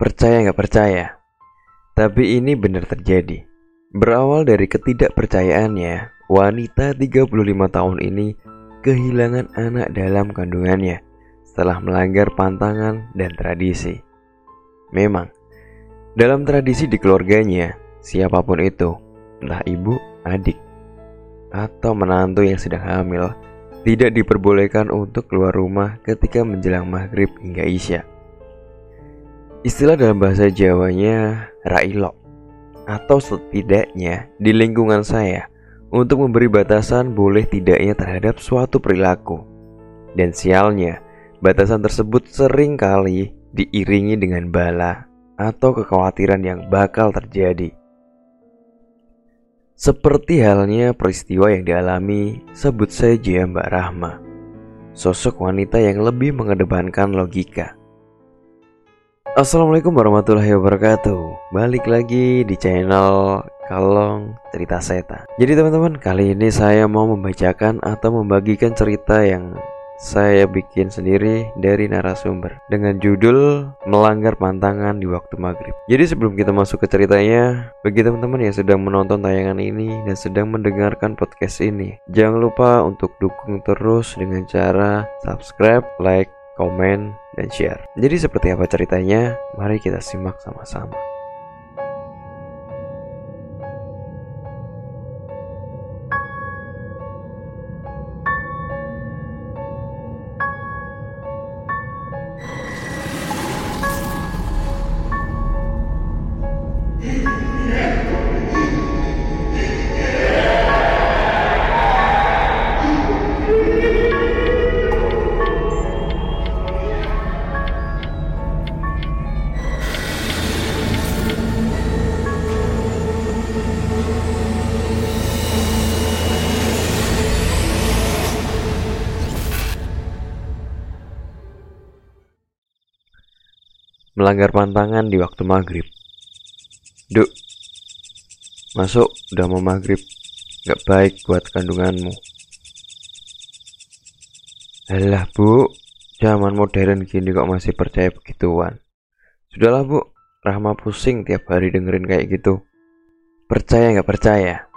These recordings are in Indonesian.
Percaya nggak percaya, tapi ini benar terjadi. Berawal dari ketidakpercayaannya, wanita 35 tahun ini kehilangan anak dalam kandungannya setelah melanggar pantangan dan tradisi. Memang, dalam tradisi di keluarganya, siapa pun itu, entah ibu, adik, atau menantu yang sedang hamil, tidak diperbolehkan untuk keluar rumah ketika menjelang maghrib hingga isya. Istilah dalam bahasa Jawanya railo atau setidaknya di lingkungan saya untuk memberi batasan boleh tidaknya terhadap suatu perilaku. Dan sialnya, batasan tersebut sering kali diiringi dengan bala atau kekhawatiran yang bakal terjadi. Seperti halnya peristiwa yang dialami sebut saja Mbak Rahma, sosok wanita yang lebih mengedepankan logika Assalamualaikum warahmatullahi wabarakatuh Balik lagi di channel Kalong Cerita Seta Jadi teman-teman kali ini saya mau membacakan atau membagikan cerita yang saya bikin sendiri dari narasumber dengan judul melanggar pantangan di waktu maghrib. Jadi sebelum kita masuk ke ceritanya, bagi teman-teman yang sedang menonton tayangan ini dan sedang mendengarkan podcast ini, jangan lupa untuk dukung terus dengan cara subscribe, like, komen, dan share. Jadi seperti apa ceritanya? Mari kita simak sama-sama. Melanggar pantangan di waktu maghrib. Duk, masuk udah mau maghrib, gak baik buat kandunganmu. Alah bu, zaman modern gini kok masih percaya begituan. Sudahlah bu, Rahma pusing tiap hari dengerin kayak gitu. Percaya gak percaya,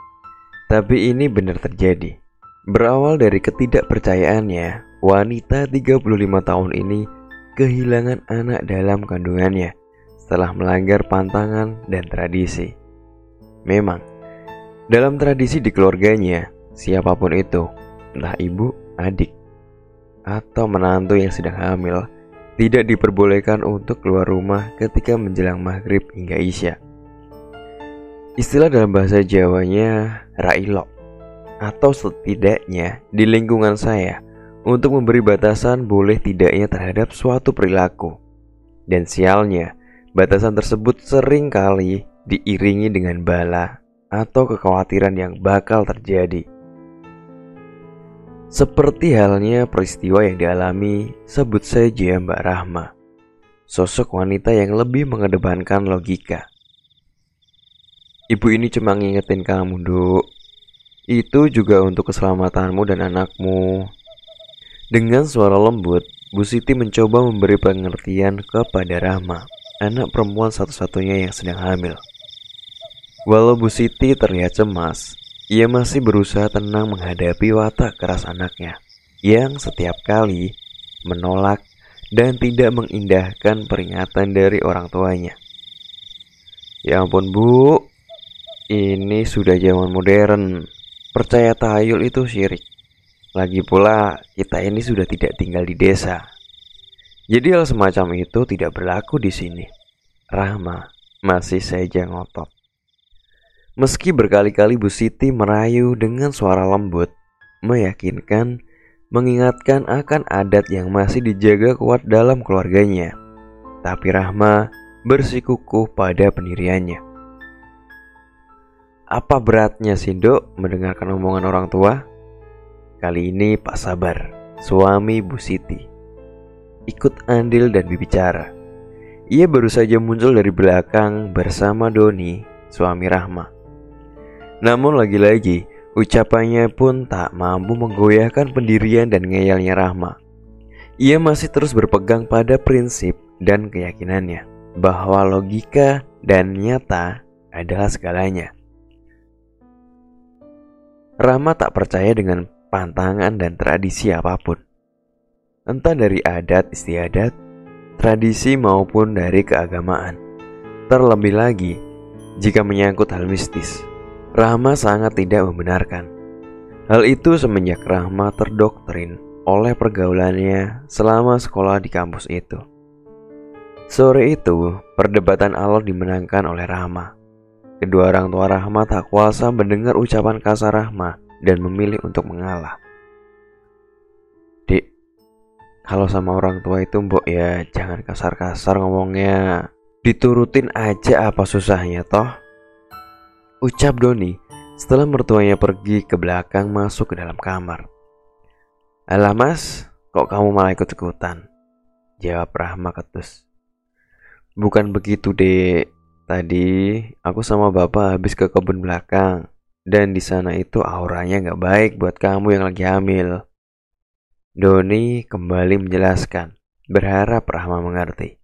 tapi ini benar terjadi. Berawal dari ketidakpercayaannya, wanita 35 tahun ini kehilangan anak dalam kandungannya setelah melanggar pantangan dan tradisi. Memang, dalam tradisi di keluarganya, siapa pun itu, entah ibu, adik, atau menantu yang sedang hamil, tidak diperbolehkan untuk keluar rumah ketika menjelang maghrib hingga isya. Istilah dalam bahasa Jawanya railo atau setidaknya di lingkungan saya untuk memberi batasan boleh tidaknya terhadap suatu perilaku. Dan sialnya, batasan tersebut sering kali diiringi dengan bala atau kekhawatiran yang bakal terjadi. Seperti halnya peristiwa yang dialami sebut saja Mbak Rahma, sosok wanita yang lebih mengedepankan logika. Ibu ini cuma ngingetin kamu, Duk. Itu juga untuk keselamatanmu dan anakmu. Dengan suara lembut, Bu Siti mencoba memberi pengertian kepada Rahma, anak perempuan satu-satunya yang sedang hamil. Walau Bu Siti terlihat cemas, ia masih berusaha tenang menghadapi watak keras anaknya yang setiap kali menolak dan tidak mengindahkan peringatan dari orang tuanya. Ya ampun bu, ini sudah zaman modern. Percaya tahayul itu syirik. Lagi pula, kita ini sudah tidak tinggal di desa. Jadi hal semacam itu tidak berlaku di sini. Rahma masih saja ngotot. Meski berkali-kali Bu Siti merayu dengan suara lembut, meyakinkan, mengingatkan akan adat yang masih dijaga kuat dalam keluarganya. Tapi Rahma bersikukuh pada pendiriannya. Apa beratnya Sindo mendengarkan omongan orang tua? Kali ini Pak Sabar, suami Bu Siti, ikut andil dan berbicara. Ia baru saja muncul dari belakang bersama Doni, suami Rahma. Namun lagi-lagi, ucapannya pun tak mampu menggoyahkan pendirian dan ngeyelnya Rahma. Ia masih terus berpegang pada prinsip dan keyakinannya. bahwa logika dan nyata adalah segalanya. Rama tak percaya dengan pantangan dan tradisi apa pun. Entah dari adat istiadat, tradisi maupun dari keagamaan. Terlebih lagi, jika menyangkut hal mistis, Rahma sangat tidak membenarkan. Hal itu semenjak Rahma terdoktrin oleh pergaulannya selama sekolah di kampus itu. Sore itu, perdebatan alot dimenangkan oleh Rahma. Kedua orang tua Rahma tak kuasa mendengar ucapan kasar Rahma dan memilih untuk mengalah. Dik, kalau sama orang tua itu mbok ya jangan kasar-kasar ngomongnya. Diturutin aja apa susahnya toh? Ucap Doni setelah mertuanya pergi ke belakang masuk ke dalam kamar. Alah mas, kok kamu malah ikut-ikutan? Jawab Rahma ketus. Bukan begitu dek, tadi aku sama bapak habis ke kebun belakang. Dan di sana itu auranya nggak baik buat kamu yang lagi hamil. Doni kembali menjelaskan, berharap Rahma mengerti.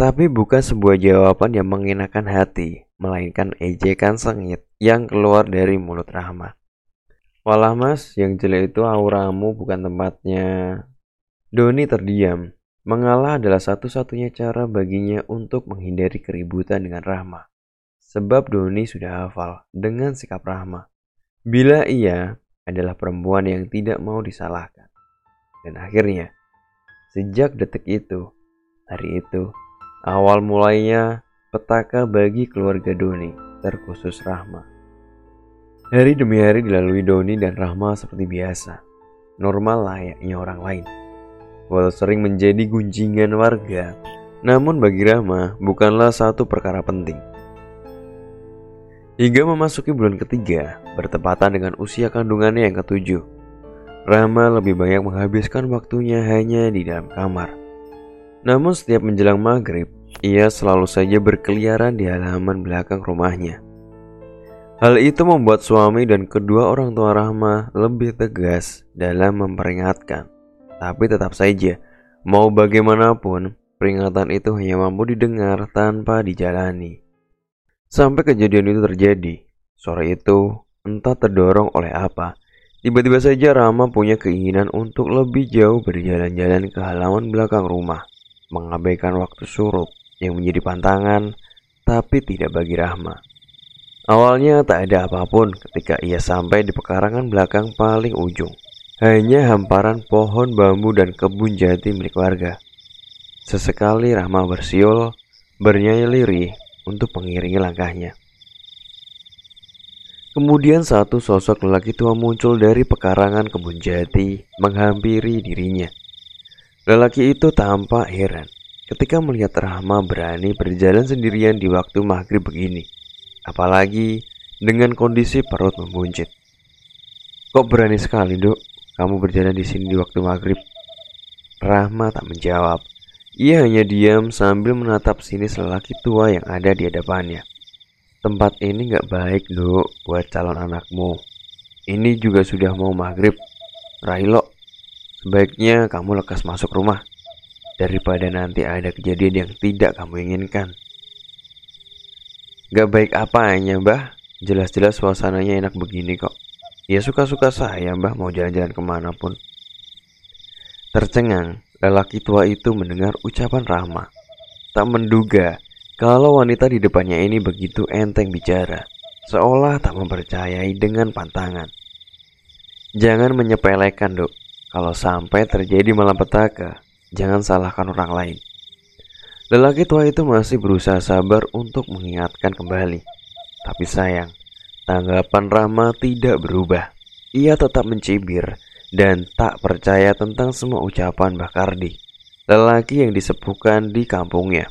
Tapi bukan sebuah jawaban yang mengenakan hati, melainkan ejekan sengit yang keluar dari mulut Rahma. Walah mas, yang jelek itu auramu bukan tempatnya. Doni terdiam. Mengalah adalah satu-satunya cara baginya untuk menghindari keributan dengan Rahma. Sebab Doni sudah hafal dengan sikap Rahma. Bila ia adalah perempuan yang tidak mau disalahkan. Dan akhirnya, sejak detik itu, hari itu, awal mulainya petaka bagi keluarga Doni, terkhusus Rahma. Hari demi hari dilalui Doni dan Rahma seperti biasa, normal layaknya orang lain. Walau sering menjadi gunjingan warga, namun bagi Rahma bukanlah satu perkara penting. Hingga memasuki bulan ketiga, bertepatan dengan usia kandungannya yang ketujuh, Rahma lebih banyak menghabiskan waktunya hanya di dalam kamar. Namun setiap menjelang maghrib, ia selalu saja berkeliaran di halaman belakang rumahnya Hal itu membuat suami dan kedua orang tua Rahma lebih tegas dalam memperingatkan. Tapi tetap saja, mau bagaimanapun, peringatan itu hanya mampu didengar tanpa dijalani. Sampai kejadian itu terjadi. Sore itu, entah terdorong oleh apa, tiba-tiba saja Rahma punya keinginan untuk lebih jauh berjalan-jalan ke halaman belakang rumah, mengabaikan waktu surup yang menjadi pantangan, tapi tidak bagi Rahma. Awalnya tak ada apa pun ketika ia sampai di pekarangan belakang paling ujung. Hanya hamparan pohon bambu dan kebun jati milik warga. Sesekali Rahma bersiul, bernyanyi lirih untuk mengiringi langkahnya. Kemudian satu sosok lelaki tua muncul dari pekarangan kebun jati menghampiri dirinya. Lelaki itu tampak heran ketika melihat Rahma berani berjalan sendirian di waktu maghrib begini. Apalagi dengan kondisi perut membuncit. Kok berani sekali, Dok? Kamu berjalan di sini di waktu maghrib. Rahma tak menjawab. Ia hanya diam sambil menatap sini lelaki tua yang ada di hadapannya. Tempat ini gak baik, Dok, buat calon anakmu. Ini juga sudah mau maghrib. Railo, sebaiknya kamu lekas masuk rumah. Daripada nanti ada kejadian yang tidak kamu inginkan. Gak baik apa apanya mbah Jelas-jelas suasananya enak begini kok Ya suka-suka saya mbah mau jalan-jalan ke mana pun Tercengang Lelaki tua itu mendengar ucapan Rahma. Tak menduga Kalau wanita di depannya ini begitu enteng bicara. Seolah tak mempercayai dengan pantangan. Jangan menyepelekan dok. Kalau sampai terjadi malapetaka Jangan salahkan orang lain. Lelaki tua itu masih berusaha sabar untuk mengingatkan kembali. Tapi sayang, tanggapan Rama tidak berubah. Ia tetap mencibir dan tak percaya tentang semua ucapan Mbah Kardi, lelaki yang disepuhkan di kampungnya.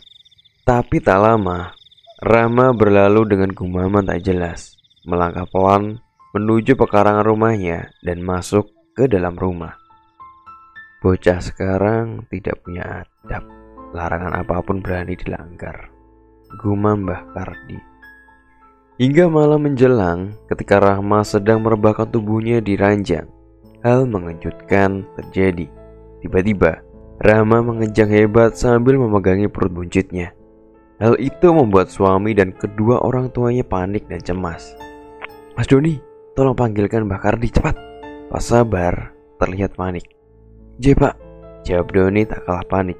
Tapi tak lama, Rama berlalu dengan gumaman tak jelas, melangkah pelan menuju pekarangan rumahnya dan masuk ke dalam rumah. Bocah sekarang tidak punya adab. Larangan apa pun berani dilanggar. Gumam Mbah Kardi. Hingga malam menjelang, ketika Rahma sedang merebahkan tubuhnya di ranjang, hal mengejutkan terjadi. Tiba-tiba, Rahma mengejang hebat sambil memegangi perut buncitnya. Hal itu membuat suami dan kedua orang tuanya panik dan cemas. Mas Doni, tolong panggilkan Mbak Kardi cepat. Pak Sabar terlihat panik. J pak, jawab Doni tak kalah panik.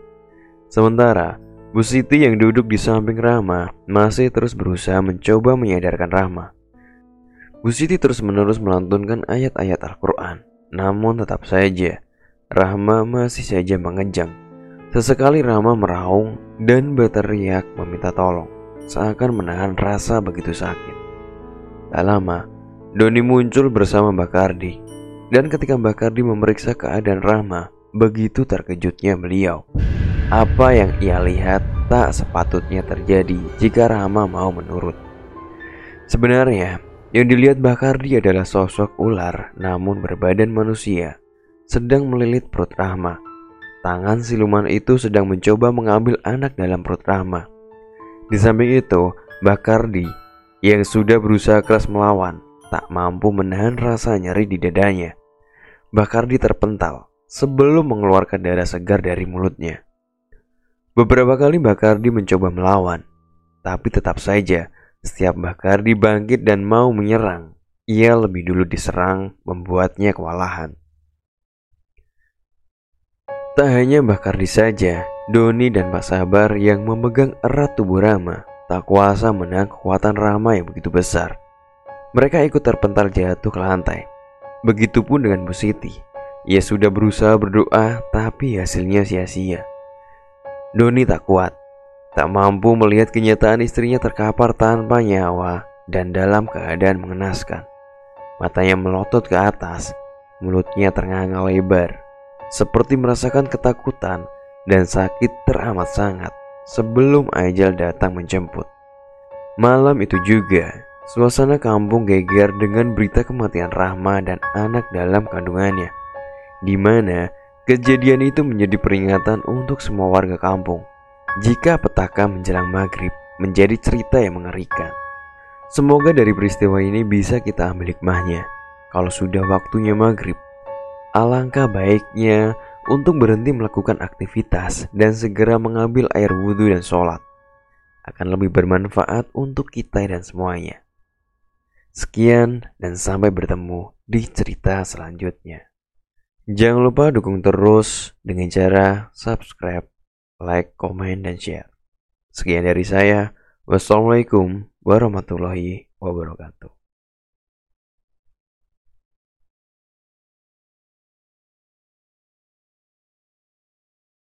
Sementara, Bu Siti yang duduk di samping Rama masih terus berusaha mencoba menyadarkan Rama. Bu Siti terus-menerus melantunkan ayat-ayat Al-Quran. Namun tetap saja, Rahma masih saja mengejang. Sesekali Rama meraung dan berteriak meminta tolong, seakan menahan rasa begitu sakit. Tak lama, Doni muncul bersama Mbak Kardi. Dan ketika Mbak Kardi memeriksa keadaan Rama, begitu terkejutnya beliau. Apa yang ia lihat tak sepatutnya terjadi jika Rama mau menurut. Sebenarnya, yang dilihat Mbak Kardi adalah sosok ular namun berbadan manusia sedang melilit perut Rahma. Tangan siluman itu sedang mencoba mengambil anak dalam perut Rahma. Di samping itu, Mbak Kardi yang sudah berusaha keras melawan tak mampu menahan rasa nyeri di dadanya. Mbak Kardi terpental sebelum mengeluarkan darah segar dari mulutnya. Beberapa kali Mbak Kardi mencoba melawan, tapi tetap saja setiap Mbak Kardi bangkit dan mau menyerang, ia lebih dulu diserang membuatnya kewalahan. Tak hanya Mbah Kardi saja, Doni dan Pak Sabar yang memegang erat tubuh Rama tak kuasa menahan kekuatan Rama yang begitu besar. Mereka ikut terpental jatuh ke lantai. Begitupun dengan Bu Siti. Ia sudah berusaha berdoa tapi hasilnya sia-sia. Doni tak kuat, tak mampu melihat kenyataan istrinya terkapar tanpa nyawa dan dalam keadaan mengenaskan. Matanya melotot ke atas, mulutnya ternganga lebar seperti merasakan ketakutan dan sakit teramat sangat sebelum ajal datang menjemput. Malam itu juga, suasana kampung geger dengan berita kematian Rahma dan anak dalam kandungannya, di mana kejadian itu menjadi peringatan untuk semua warga kampung. Jika petaka menjelang maghrib menjadi cerita yang mengerikan. Semoga dari peristiwa ini bisa kita ambil hikmahnya. Kalau sudah waktunya maghrib, Alangkah baiknya untuk berhenti melakukan aktivitas dan segera mengambil air wudhu dan sholat. Akan lebih bermanfaat untuk kita dan semuanya. Sekian dan sampai bertemu di cerita selanjutnya. Jangan lupa dukung terus dengan cara subscribe, like, komen, dan share. Sekian dari saya. Wassalamualaikum warahmatullahi wabarakatuh.